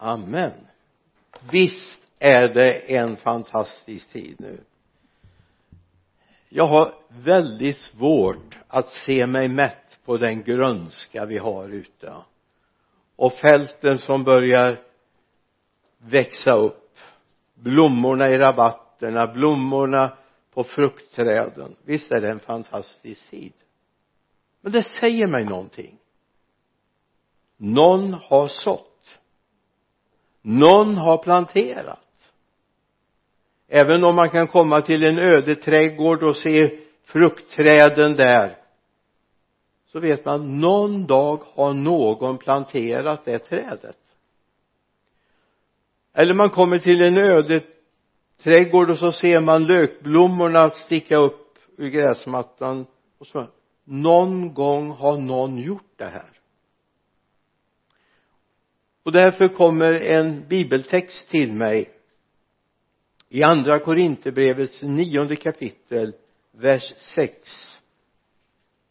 amen. Visst är det en fantastisk tid nu. Jag har väldigt svårt att se mig mätt på den grönska vi har ute. Och fälten som börjar växa upp. Blommorna i rabatterna blommorna på fruktträden. Visst är det en fantastisk tid. Men det säger mig någonting. Någon har sått någon har planterat. Även om man kan komma till en öde trädgård och se fruktträden där så vet man någon dag har någon planterat det trädet. Eller man kommer till en öde trädgård och så ser man lökblommorna sticka upp ur gräsmattan och så någon gång har någon gjort det här och därför kommer en bibeltext till mig i andra korinterbrevets nionde kapitel vers 6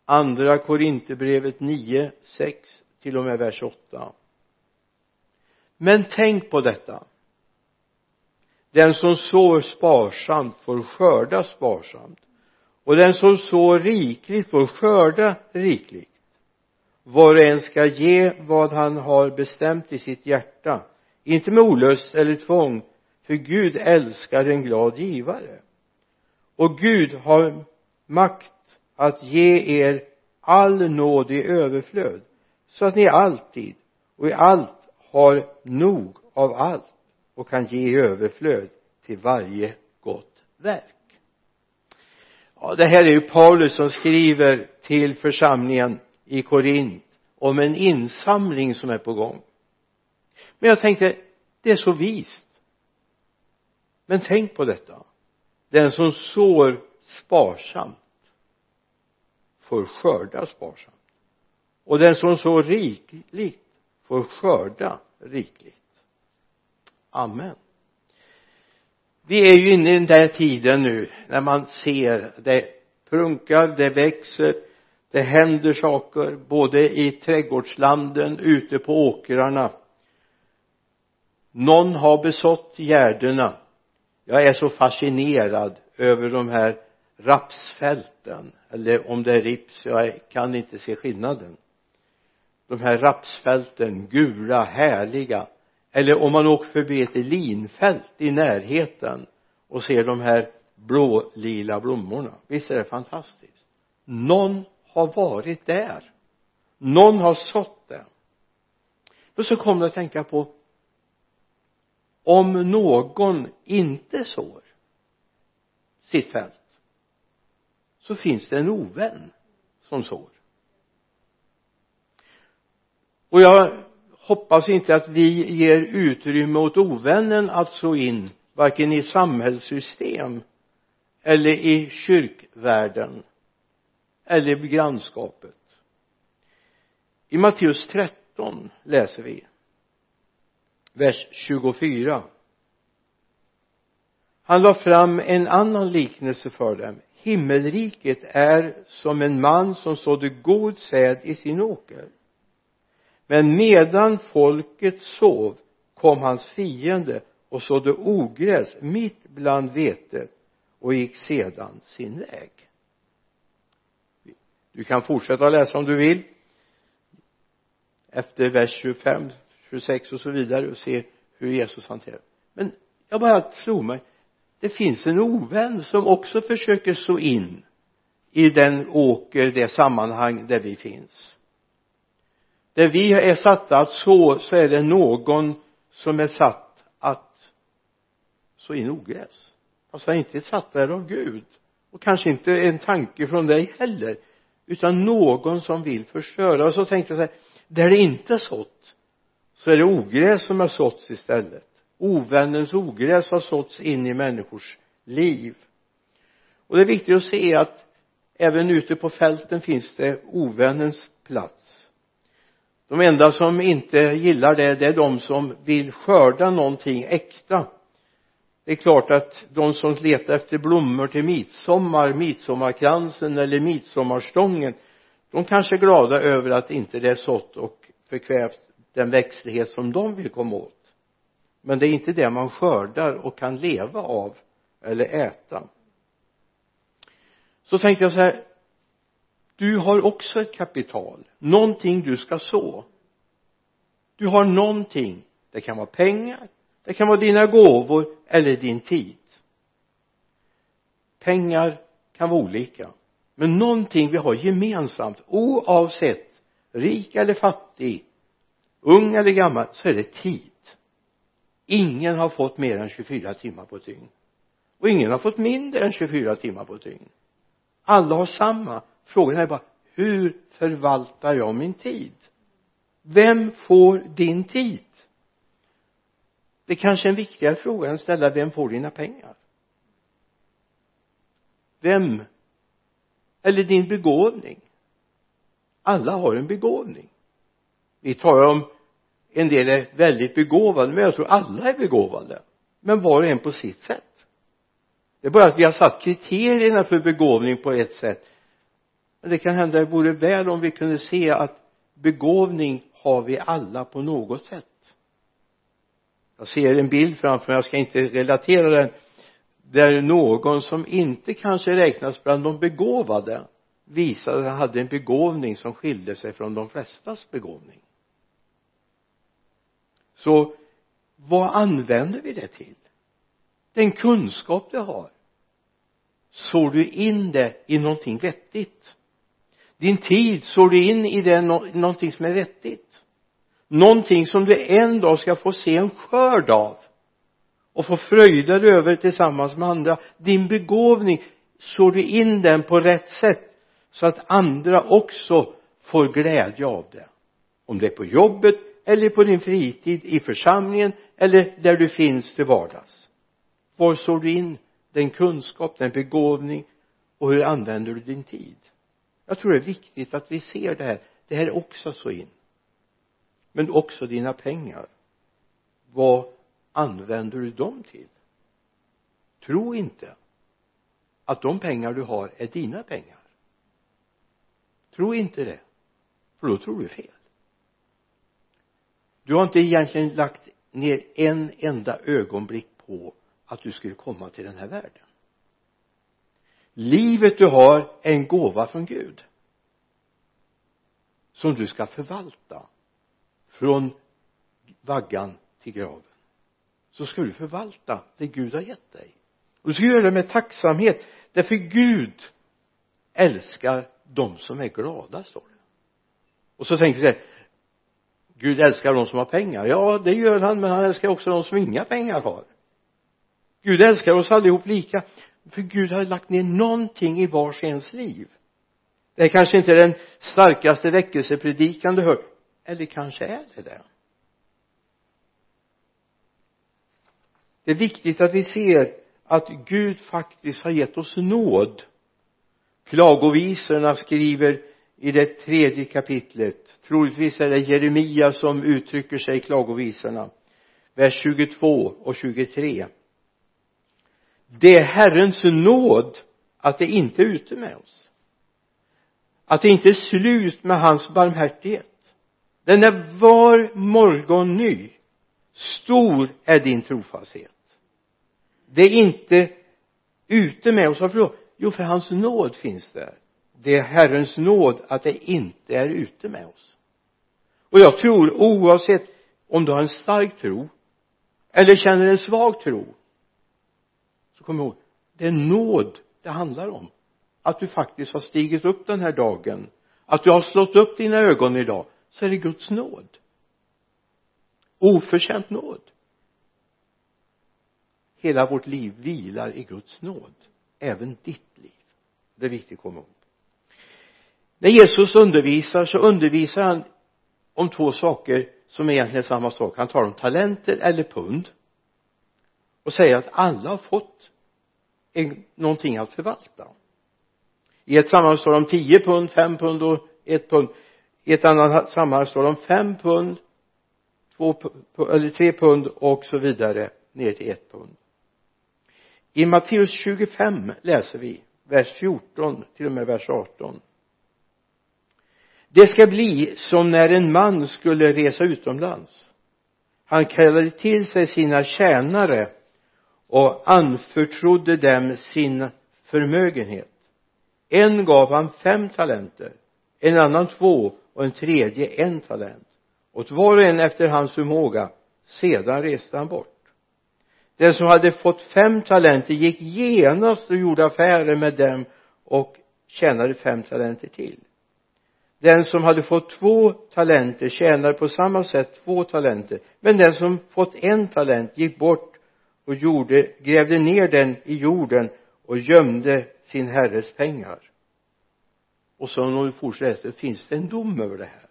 andra korinterbrevet 9 6 till och med vers 8 men tänk på detta. Den som sår sparsamt får skörda sparsamt. Och den som sår rikligt får skörda rikligt var och en ska ge vad han har bestämt i sitt hjärta. Inte med olust eller tvång för Gud älskar en glad givare. Och Gud har makt att ge er all nåd i överflöd så att ni alltid och i allt har nog av allt och kan ge i överflöd till varje gott verk. Ja det här är ju Paulus som skriver till församlingen i Korint om en insamling som är på gång. Men jag tänkte det är så vist. Men tänk på detta. Den som sår sparsamt får skörda sparsamt. Och den som sår rikligt får skörda rikligt. Amen. Vi är ju inne i den där tiden nu när man ser det prunkar, det växer det händer saker både i trädgårdslanden, ute på åkrarna. Någon har besått gärdena. Jag är så fascinerad över de här rapsfälten eller om det är rips, jag kan inte se skillnaden. De här rapsfälten, gula, härliga. Eller om man åker förbi ett linfält i närheten och ser de här blå lila blommorna. Visst är det fantastiskt? Någon har varit där. Någon har sått det. Och så kommer jag att tänka på om någon inte sår sitt fält så finns det en ovän som sår. Och jag hoppas inte att vi ger utrymme åt ovännen att så in varken i samhällssystem eller i kyrkvärlden eller i grannskapet. I Matteus 13 läser vi vers 24 han la fram en annan liknelse för dem. Himmelriket är som en man som sådde god säd i sin åker. Men medan folket sov kom hans fiende och sådde ogräs mitt bland vetet och gick sedan sin väg du kan fortsätta läsa om du vill. Efter vers 25 26 och så vidare och se hur Jesus hanterar. Men jag bara slog mig det finns en ovän som också försöker så in i den åker, det sammanhang där vi finns. Där vi är satta att så, så är det någon som är satt att så in ogräs. Fast han inte är satt där av Gud. Och kanske inte en tanke från dig heller utan någon som vill förstöra. Och så tänkte jag så här där det inte är sått. Så är det ogräs som har såtts istället. Ovännens ogräs har såtts in i människors liv. Och det är viktigt att se att även ute på fälten finns det ovännens plats. De enda som inte gillar det det är de som vill skörda någonting äkta det är klart att de som letar efter blommor till midsommar, midsommarkransen eller midsommarstången de kanske är glada över att inte det är sått och förkvävt den växtlighet som de vill komma åt. Men det är inte det man skördar och kan leva av eller äta. Så tänkte jag så här du har också ett kapital någonting du ska så. Du har någonting. Det kan vara pengar det kan vara dina gåvor eller din tid. Pengar kan vara olika men någonting vi har gemensamt oavsett rik eller fattig ung eller gammal så är det tid. Ingen har fått mer än 24 timmar på ett dygn. Och ingen har fått mindre än 24 timmar på ett dygn. Alla har samma. Frågan är bara hur förvaltar jag min tid? Vem får din tid? Det kanske är en viktigare fråga än att ställa vem får dina pengar? Vem? Eller din begåvning? Alla har en begåvning. Vi talar om en del är väldigt begåvade men jag tror alla är begåvade. Men var och en på sitt sätt. Det är bara att vi har satt kriterierna för begåvning på ett sätt. Men det kan hända det vore väl om vi kunde se att begåvning har vi alla på något sätt jag ser en bild framför mig jag ska inte relatera den där någon som inte kanske räknas bland de begåvade visade att han hade en begåvning som skilde sig från de flestas begåvning. Så vad använder vi det till? Den kunskap du har. Sår du in det i någonting vettigt? Din tid sår du in i det någonting som är vettigt? Någonting som du en dag ska få se en skörd av. Och få fröjda dig över tillsammans med andra. Din begåvning sår du in den på rätt sätt så att andra också får glädje av det. Om det är på jobbet eller på din fritid i församlingen eller där du finns till vardags. Var sår du in den kunskap, den begåvning och hur använder du din tid? Jag tror det är viktigt att vi ser det här. Det här är också så in men också dina pengar. Vad använder du dem till? Tro inte att de pengar du har är dina pengar. Tro inte det för då tror du fel. Du har inte egentligen lagt ner en enda ögonblick på att du skulle komma till den här världen. Livet du har är en gåva från Gud som du ska förvalta från vaggan till graven. Så ska du förvalta det Gud har gett dig. Och du ska göra det med tacksamhet därför Gud älskar de som är glada står det. Och så tänker jag Gud älskar de som har pengar. Ja det gör han men han älskar också de som inga pengar har. Gud älskar oss allihop lika för Gud har lagt ner någonting i vars ens liv. Det är kanske inte den starkaste väckelsepredikan du hört eller kanske är det det. Det är viktigt att vi ser att Gud faktiskt har gett oss nåd. Klagovisorna skriver i det tredje kapitlet. Troligtvis är det Jeremia som uttrycker sig i klagovisorna. Vers 22 och 23 det är Herrens nåd att det inte är ute med oss. Att det inte är slut med hans barmhärtighet den är var morgon ny stor är din trofasthet. Det är inte ute med oss. Varför då? Jo för hans nåd finns där. Det är Herrens nåd att det inte är ute med oss. Och jag tror oavsett om du har en stark tro eller känner en svag tro så kom ihåg det är nåd det handlar om. Att du faktiskt har stigit upp den här dagen. Att du har slått upp dina ögon idag så är det Guds nåd. Oförtjänt nåd. Hela vårt liv vilar i Guds nåd. Även ditt liv. Det är viktigt att komma ihåg. När Jesus undervisar så undervisar han om två saker som egentligen är samma sak. Han talar om talenter eller pund och säger att alla har fått en, någonting att förvalta. I ett sammanhang står det om tio pund, fem pund och ett pund i ett annat sammanhang står det om fem pund två eller tre pund och så vidare ner till ett pund. I Matteus 25 läser vi vers 14 till och med vers 18 det ska bli som när en man skulle resa utomlands. Han kallade till sig sina tjänare och anförtrodde dem sin förmögenhet. En gav han fem talenter en annan två och en tredje en talent. Åt var och en efter hans förmåga sedan reste han bort. Den som hade fått fem talenter gick genast och gjorde affärer med dem och tjänade fem talenter till. Den som hade fått två talenter tjänade på samma sätt två talenter men den som fått en talent gick bort och gjorde, grävde ner den i jorden och gömde sin herres pengar och så om vi fortsätter finns det en dom över det här?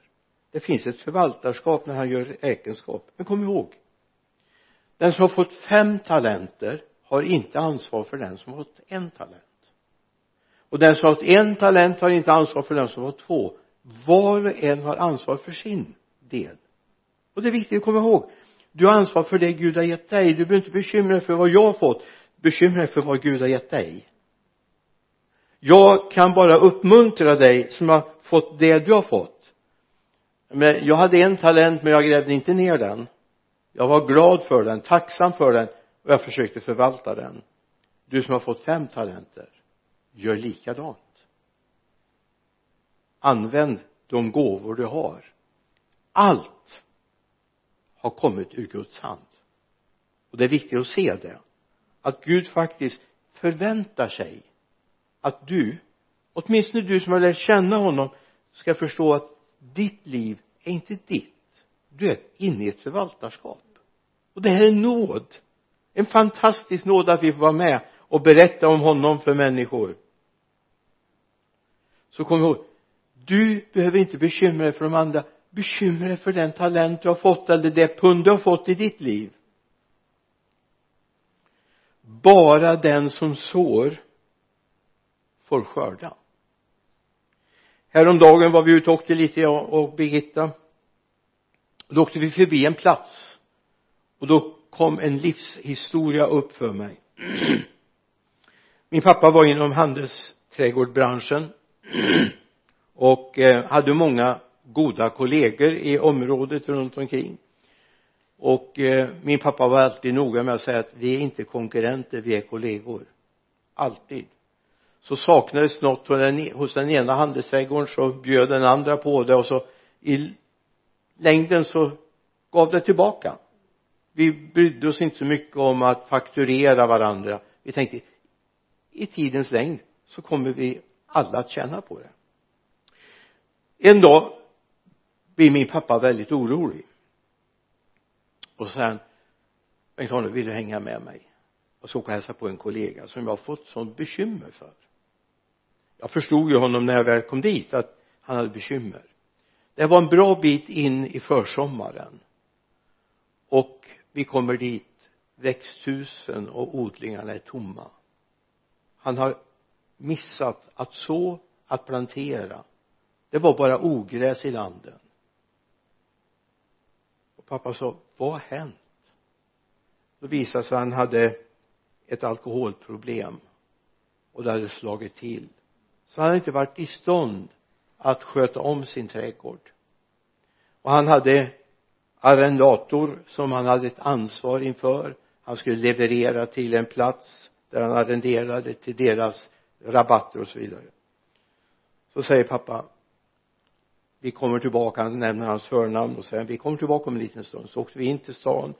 Det finns ett förvaltarskap när han gör räkenskap men kom ihåg den som har fått fem talenter har inte ansvar för den som har fått en talent. Och den som har fått en talent har inte ansvar för den som har fått två. Var och en har ansvar för sin del. Och det är viktigt att komma ihåg du har ansvar för det Gud har gett dig. Du behöver inte bekymra dig för vad jag har fått. Bekymra dig för vad Gud har gett dig jag kan bara uppmuntra dig som har fått det du har fått. Men jag hade en talent men jag grävde inte ner den. Jag var glad för den, tacksam för den och jag försökte förvalta den. Du som har fått fem talenter gör likadant. Använd de gåvor du har. Allt har kommit ur Guds hand. Och det är viktigt att se det. Att Gud faktiskt förväntar sig att du åtminstone du som har lärt känna honom ska förstå att ditt liv är inte ditt. Du är inne i ett förvaltarskap. Och det här är nåd. En fantastisk nåd att vi får vara med och berätta om honom för människor. Så kom ihåg du behöver inte bekymra dig för de andra. Bekymra dig för den talent du har fått eller det pund du har fått i ditt liv. Bara den som sår får skörda. Häromdagen var vi ute och åkte lite jag och Birgitta. Då åkte vi förbi en plats. Och då kom en livshistoria upp för mig. Min pappa var inom handelsträdgårdsbranschen. Och eh, hade många goda kollegor i området runt omkring. Och eh, min pappa var alltid noga med att säga att vi är inte konkurrenter, vi är kollegor. Alltid så saknades något hos den ena handelsträdgården så bjöd den andra på det och så i längden så gav det tillbaka. Vi brydde oss inte så mycket om att fakturera varandra. Vi tänkte i tidens längd så kommer vi alla att tjäna på det. En dag blir min pappa väldigt orolig. Och så säger han Bengt-Arne vill du hänga med mig? Jag ska åka och hälsa på en kollega som jag har fått sånt bekymmer för jag förstod ju honom när jag väl kom dit att han hade bekymmer. Det var en bra bit in i försommaren. Och vi kommer dit. Växthusen och odlingarna är tomma. Han har missat att så att plantera. Det var bara ogräs i landen. Och pappa sa vad har hänt? Då visade sig att han hade ett alkoholproblem och det hade slagit till så han hade inte varit i stånd att sköta om sin trädgård. Och han hade arrendator som han hade ett ansvar inför. Han skulle leverera till en plats där han arrenderade till deras rabatter och så vidare. Så säger pappa vi kommer tillbaka, han nämner hans förnamn och säger vi kommer tillbaka om en liten stund. Så åkte vi in till stan.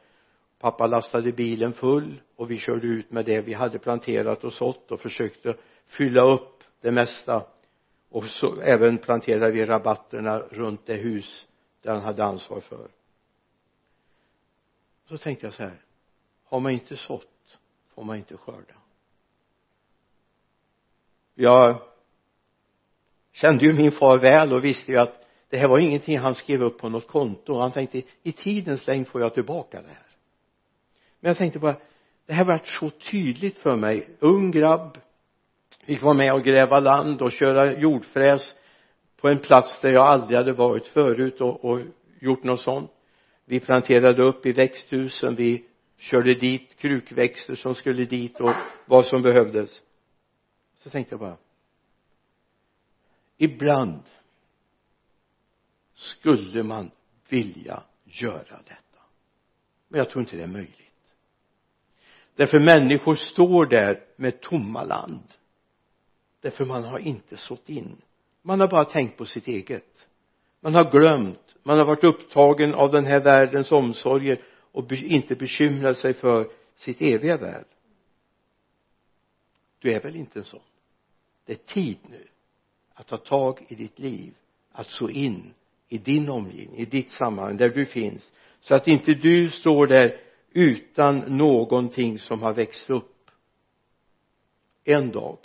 Pappa lastade bilen full och vi körde ut med det vi hade planterat och sått och försökte fylla upp det mesta. Och så även planterade vi rabatterna runt det hus där han hade ansvar för. Så tänkte jag så här har man inte sått får man inte skörda. Jag kände ju min far väl och visste ju att det här var ingenting han skrev upp på något konto. Han tänkte i tidens längd får jag tillbaka det här. Men jag tänkte bara det här vart så tydligt för mig. Ung grabb fick vara med och gräva land och köra jordfräs på en plats där jag aldrig hade varit förut och, och gjort något sånt. Vi planterade upp i växthusen vi körde dit krukväxter som skulle dit och vad som behövdes. Så tänkte jag bara ibland skulle man vilja göra detta. Men jag tror inte det är möjligt. Därför människor står där med tomma land därför man har inte sått in. Man har bara tänkt på sitt eget. Man har glömt. Man har varit upptagen av den här världens omsorger och inte bekymrat sig för sitt eviga värld. Du är väl inte en sån? Det är tid nu att ta tag i ditt liv att så in i din omgivning, i ditt sammanhang, där du finns så att inte du står där utan någonting som har växt upp en dag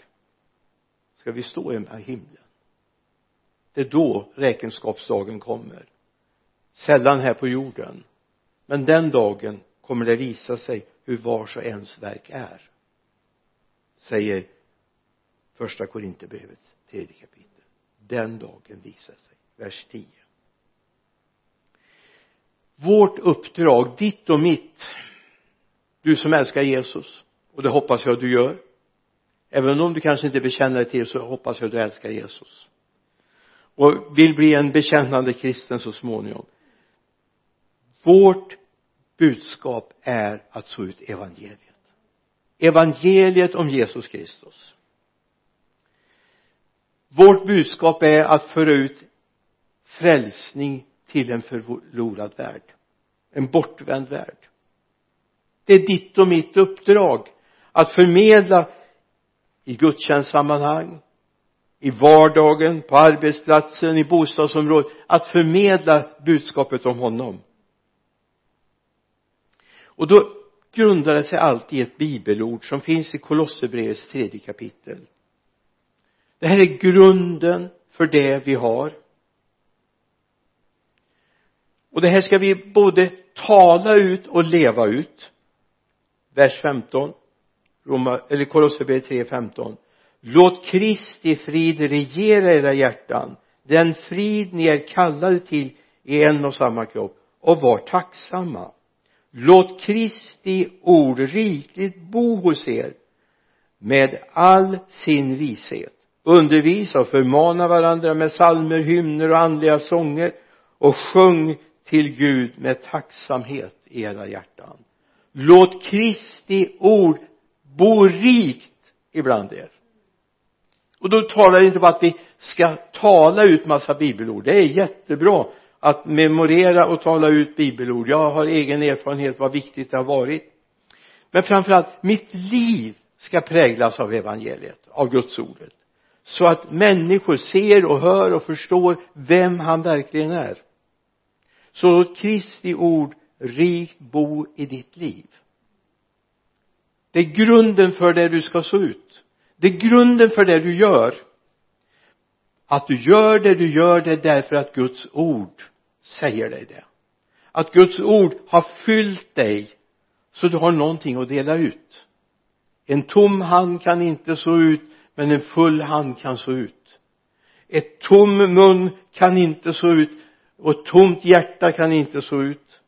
ska vi stå i himlen? Det är då räkenskapsdagen kommer. Sällan här på jorden. Men den dagen kommer det visa sig hur vars och ens verk är. Säger första Korinthierbrevets tredje kapitel. Den dagen visar sig. Vers 10 vårt uppdrag, ditt och mitt du som älskar Jesus och det hoppas jag du gör även om du kanske inte bekänner dig till så hoppas jag du älskar Jesus. Och vill bli en bekännande kristen så småningom. Vårt budskap är att så ut evangeliet. Evangeliet om Jesus Kristus. Vårt budskap är att föra ut frälsning till en förlorad värld. En bortvänd värld. Det är ditt och mitt uppdrag att förmedla i gudstjänstsammanhang i vardagen, på arbetsplatsen, i bostadsområdet att förmedla budskapet om honom. Och då grundar det sig alltid i ett bibelord som finns i Kolosserbrevets tredje kapitel. Det här är grunden för det vi har. Och det här ska vi både tala ut och leva ut. Vers 15 Roma, eller Kolosserbrevet 3.15 låt Kristi frid regera era hjärtan. Den frid ni är kallade till i en och samma kropp. Och var tacksamma. Låt Kristi ord rikligt bo hos er med all sin vishet. Undervisa och förmana varandra med salmer, hymner och andliga sånger. Och sjung till Gud med tacksamhet i era hjärtan. Låt Kristi ord bo rikt ibland er. Och då talar det inte om att vi ska tala ut massa bibelord. Det är jättebra att memorera och tala ut bibelord. Jag har egen erfarenhet vad viktigt det har varit. Men framförallt mitt liv ska präglas av evangeliet av Guds ordet. Så att människor ser och hör och förstår vem han verkligen är. Så Kristi ord rikt bo i ditt liv det är grunden för det du ska så ut. Det är grunden för det du gör. Att du gör det du gör det därför att Guds ord säger dig det. Att Guds ord har fyllt dig så du har någonting att dela ut. En tom hand kan inte så ut men en full hand kan så ut. Ett tom mun kan inte så ut och ett tomt hjärta kan inte så ut.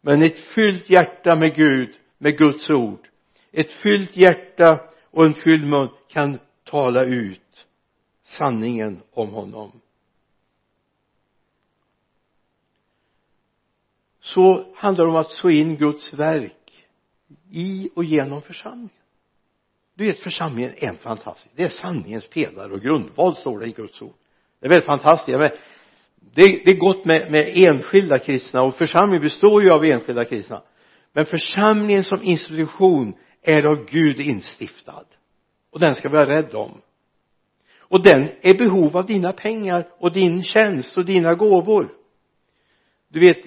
Men ett fyllt hjärta med Gud med Guds ord ett fyllt hjärta och en fylld mun kan tala ut sanningen om honom. Så handlar det om att så in Guds verk i och genom församlingen. Du vet församlingen är en fantastisk det är sanningens pelare och grundval står det i Guds ord. Det är väldigt fantastiskt. Men det, det är gott med, med enskilda kristna och församlingen består ju av enskilda kristna. Men församlingen som institution är av Gud instiftad. Och den ska vi vara rädd om. Och den är i behov av dina pengar och din tjänst och dina gåvor. Du vet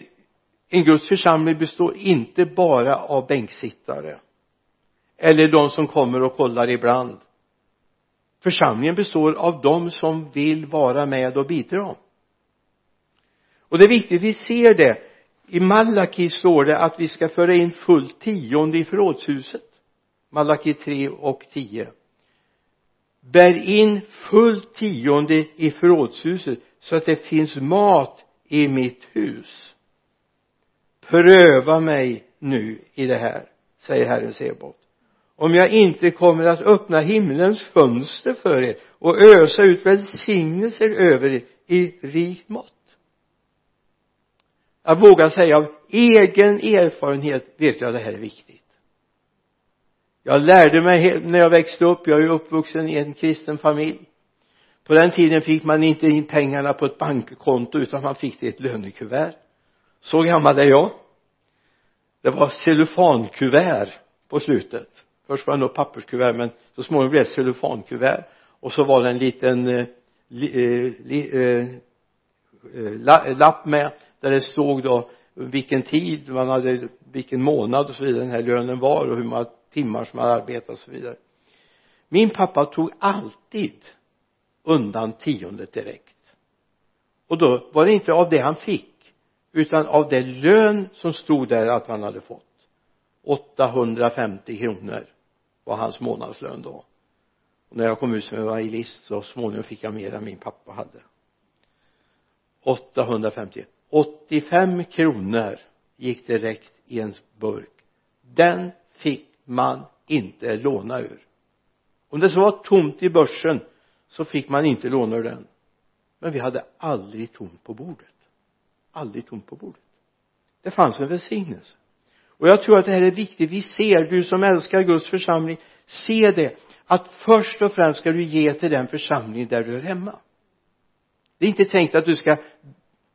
en Guds församling består inte bara av bänksittare. Eller de som kommer och kollar ibland. Församlingen består av de som vill vara med och bidra. Och det är viktigt vi ser det. I Malaki står det att vi ska föra in fullt tionde i förrådshuset. Malaki 3 och 10 bär in fullt tionde i förrådshuset så att det finns mat i mitt hus. Pröva mig nu i det här säger Herren Sebot om jag inte kommer att öppna himlens fönster för er och ösa ut välsignelser över er i rikt mått. Jag vågar säga av egen erfarenhet vet jag att det här är viktigt jag lärde mig när jag växte upp jag är uppvuxen i en kristen familj. På den tiden fick man inte in pengarna på ett bankkonto utan man fick det i ett lönekuvert. Så gammal är jag. Det var cellofankuvert på slutet. Först var det nog papperskuvert men så småningom blev det cellofankuvert. Och så var det en liten eh, li, eh, eh, eh, eh lapp med där det stod då vilken tid man hade vilken månad och så vidare den här lönen var och hur man timmar som han hade arbetat och så vidare. Min pappa tog alltid undan tiondet direkt. Och då var det inte av det han fick utan av det lön som stod där att han hade fått. 850 kronor var hans månadslön då. Och när jag kom ut som evangelist så småningom fick jag mer än min pappa hade. 850 85 kronor gick direkt i en burk. Den fick man inte låna ur. Om det så var tomt i börsen så fick man inte låna ur den. Men vi hade aldrig tomt på bordet. Aldrig tomt på bordet. Det fanns en välsignelse. Och jag tror att det här är viktigt. Vi ser du som älskar Guds församling se det. Att först och främst ska du ge till den församling där du är hemma. Det är inte tänkt att du ska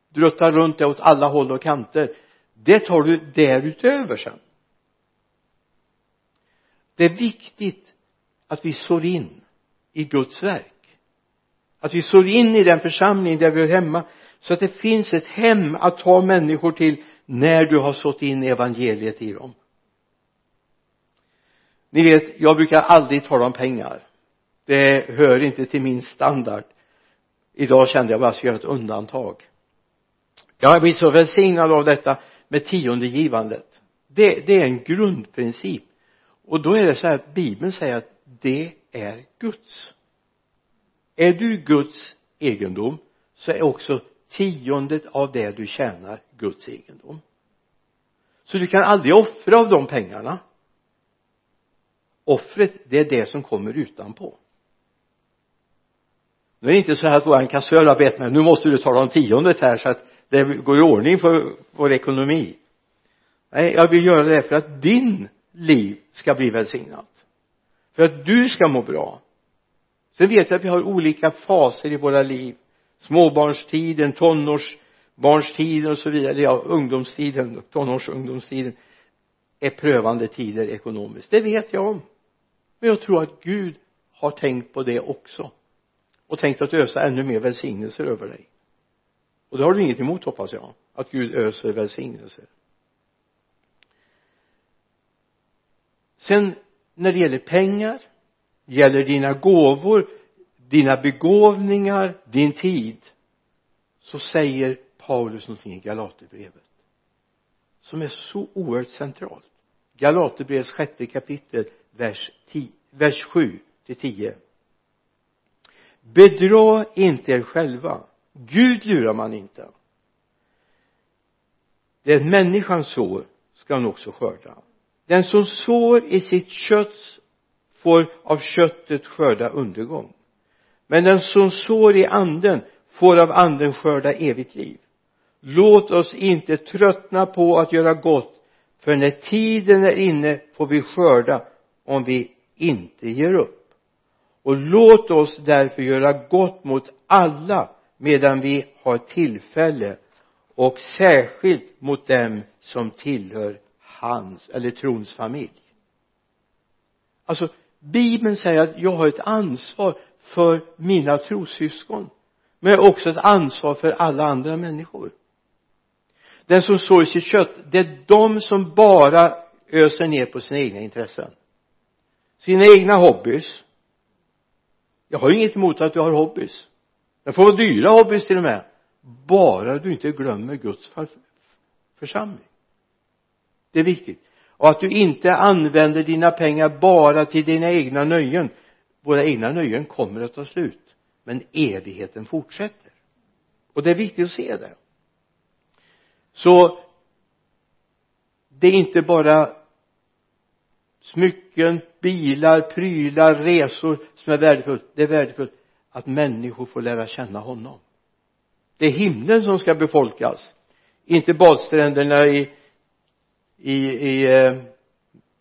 drutta runt det åt alla håll och kanter. Det tar du därutöver sen det är viktigt att vi sår in i Guds verk. Att vi sår in i den församling där vi är hemma så att det finns ett hem att ta människor till när du har sått in evangeliet i dem. Ni vet jag brukar aldrig tala om pengar. Det hör inte till min standard. Idag kände jag bara att jag göra ett undantag. Jag har blivit så välsignad av detta med tiondegivandet. Det, det är en grundprincip och då är det så här att bibeln säger att det är Guds. Är du Guds egendom så är också tiondet av det du tjänar Guds egendom. Så du kan aldrig offra av de pengarna. Offret det är det som kommer utanpå. Nu är det inte så här att våran kassör har bett mig nu måste du tala om tiondet här så att det går i ordning för vår ekonomi. Nej jag vill göra det för att din liv ska bli välsignat. För att du ska må bra. Sen vet jag att vi har olika faser i våra liv. Småbarnstiden, tonårsbarnstiden och så vidare. Ja ungdomstiden, tonårsungdomstiden är prövande tider ekonomiskt. Det vet jag om. Men jag tror att Gud har tänkt på det också. Och tänkt att ösa ännu mer välsignelser över dig. Och det har du inget emot hoppas jag att Gud öser välsignelser. Sen när det gäller pengar gäller dina gåvor dina begåvningar din tid så säger Paulus någonting i Galaterbrevet som är så oerhört centralt. Galaterbrevets sjätte kapitel vers, 10, vers 7 till 10 bedra inte er själva. Gud lurar man inte. Det människan sår ska han också skörda den som sår i sitt kött får av köttet skörda undergång. Men den som sår i anden får av anden skörda evigt liv. Låt oss inte tröttna på att göra gott för när tiden är inne får vi skörda om vi inte ger upp. Och låt oss därför göra gott mot alla medan vi har tillfälle och särskilt mot dem som tillhör hans eller trons familj alltså bibeln säger att jag har ett ansvar för mina trossyskon men jag har också ett ansvar för alla andra människor. Den som sår i sitt kött det är de som bara öser ner på sina egna intressen. Sina egna hobbys. Jag har inget emot att du har hobbys. Det får vara dyra hobbys till och med. Bara du inte glömmer Guds församling det är viktigt. Och att du inte använder dina pengar bara till dina egna nöjen. Våra egna nöjen kommer att ta slut. Men evigheten fortsätter. Och det är viktigt att se det. Så det är inte bara smycken, bilar, prylar, resor som är värdefullt. Det är värdefullt att människor får lära känna honom. Det är himlen som ska befolkas. Inte badstränderna i i, i, eh,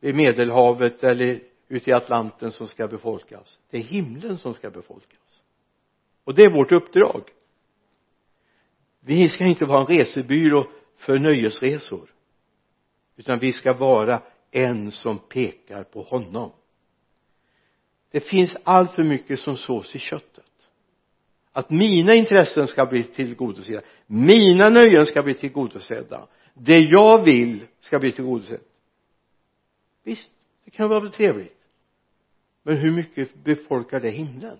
i medelhavet eller ute i Atlanten som ska befolkas. Det är himlen som ska befolkas. Och det är vårt uppdrag. Vi ska inte vara en resebyrå för nöjesresor utan vi ska vara en som pekar på honom. Det finns allt för mycket som sås i köttet. Att mina intressen ska bli tillgodosedda mina nöjen ska bli tillgodosedda det jag vill ska bli tillgodosett. Visst det kan vara trevligt. Men hur mycket befolkar det himlen?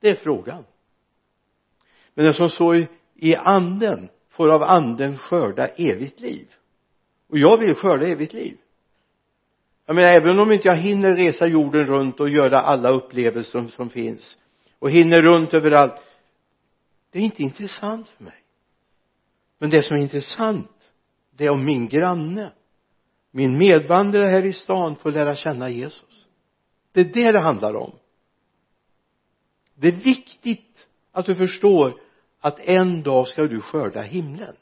Det är frågan. Men den som sår i anden får av anden skörda evigt liv. Och jag vill skörda evigt liv. Jag menar även om inte jag hinner resa jorden runt och göra alla upplevelser som, som finns och hinner runt överallt det är inte intressant för mig. Men det som är intressant det är om min granne. Min medvandrare här i stan får lära känna Jesus. Det är det det handlar om. Det är viktigt att du förstår att en dag ska du skörda himlen.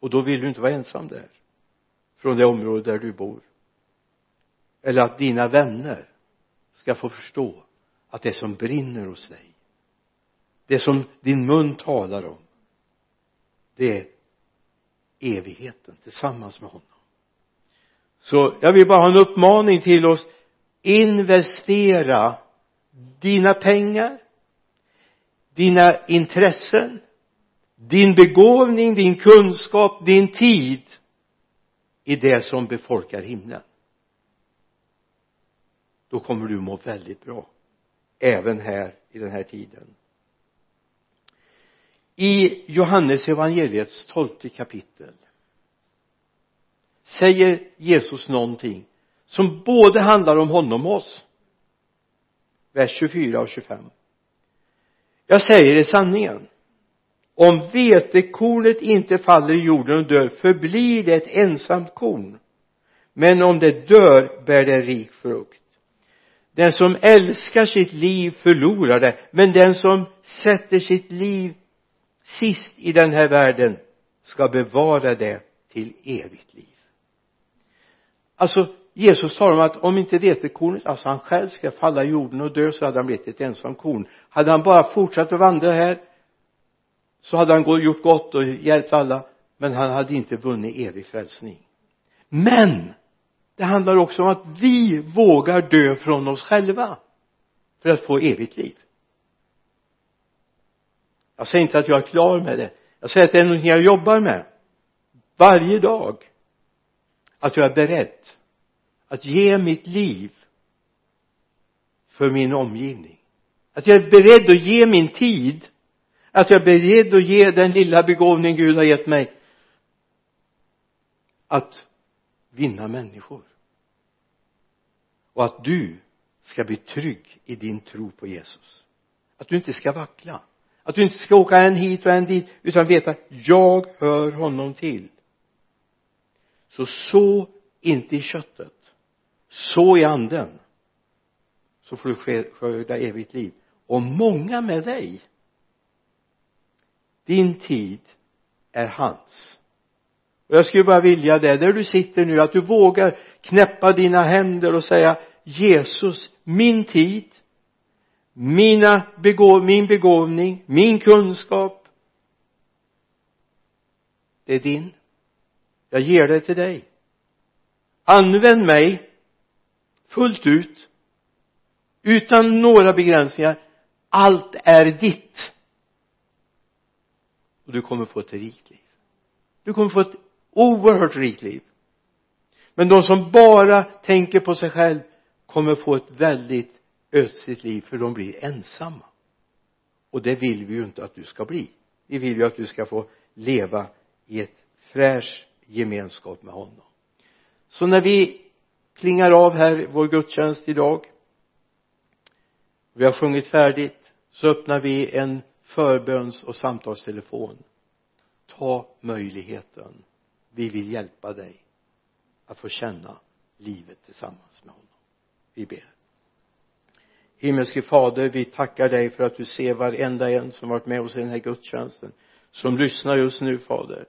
Och då vill du inte vara ensam där från det område där du bor. Eller att dina vänner ska få förstå att det som brinner hos dig det som din mun talar om det är evigheten tillsammans med honom. Så jag vill bara ha en uppmaning till oss. Investera dina pengar dina intressen din begåvning, din kunskap, din tid i det som befolkar himlen. Då kommer du må väldigt bra även här i den här tiden i Johannes evangeliets tolfte kapitel säger Jesus någonting som både handlar om honom och oss. Vers 24 och 25 jag säger i sanningen. Om vetekornet inte faller i jorden och dör förblir det ett ensamt korn. Men om det dör bär det rik frukt. Den som älskar sitt liv förlorar det men den som sätter sitt liv sist i den här världen ska bevara det till evigt liv. Alltså Jesus talar om att om inte vetekornet, alltså han själv ska falla i jorden och dö så hade han blivit ett ensam korn. Hade han bara fortsatt att vandra här så hade han gjort gott och hjälpt alla men han hade inte vunnit evig frälsning. Men det handlar också om att vi vågar dö från oss själva för att få evigt liv jag säger inte att jag är klar med det. Jag säger att det är någonting jag jobbar med varje dag. Att jag är beredd att ge mitt liv för min omgivning. Att jag är beredd att ge min tid. Att jag är beredd att ge den lilla begåvning Gud har gett mig. Att vinna människor. Och att du ska bli trygg i din tro på Jesus. Att du inte ska vackla att du inte ska åka en hit och en dit utan veta jag hör honom till. Så så inte i köttet. Så i anden. Så får du skörda evigt liv. Och många med dig. Din tid är hans. Och jag skulle bara vilja det. Där du sitter nu att du vågar knäppa dina händer och säga Jesus min tid mina begåv, min begåvning, min kunskap det är din. Jag ger det till dig. Använd mig fullt ut utan några begränsningar. Allt är ditt. Och du kommer få ett rikt liv. Du kommer få ett oerhört rikt liv. Men de som bara tänker på sig själv kommer få ett väldigt ödsligt liv för de blir ensamma. Och det vill vi ju inte att du ska bli. Vi vill ju att du ska få leva i ett fräsch gemenskap med honom. Så när vi klingar av här vår gudstjänst idag vi har sjungit färdigt så öppnar vi en förböns och samtalstelefon. Ta möjligheten. Vi vill hjälpa dig att få känna livet tillsammans med honom. Vi ber himmelske fader vi tackar dig för att du ser varenda en som varit med oss i den här gudstjänsten som lyssnar just nu fader.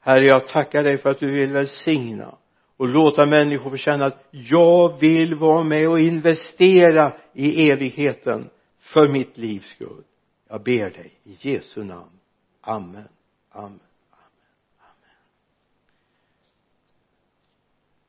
Herre jag tackar dig för att du vill välsigna och låta människor få känna att jag vill vara med och investera i evigheten för mitt livs skull. Jag ber dig i Jesu namn. Amen. Amen.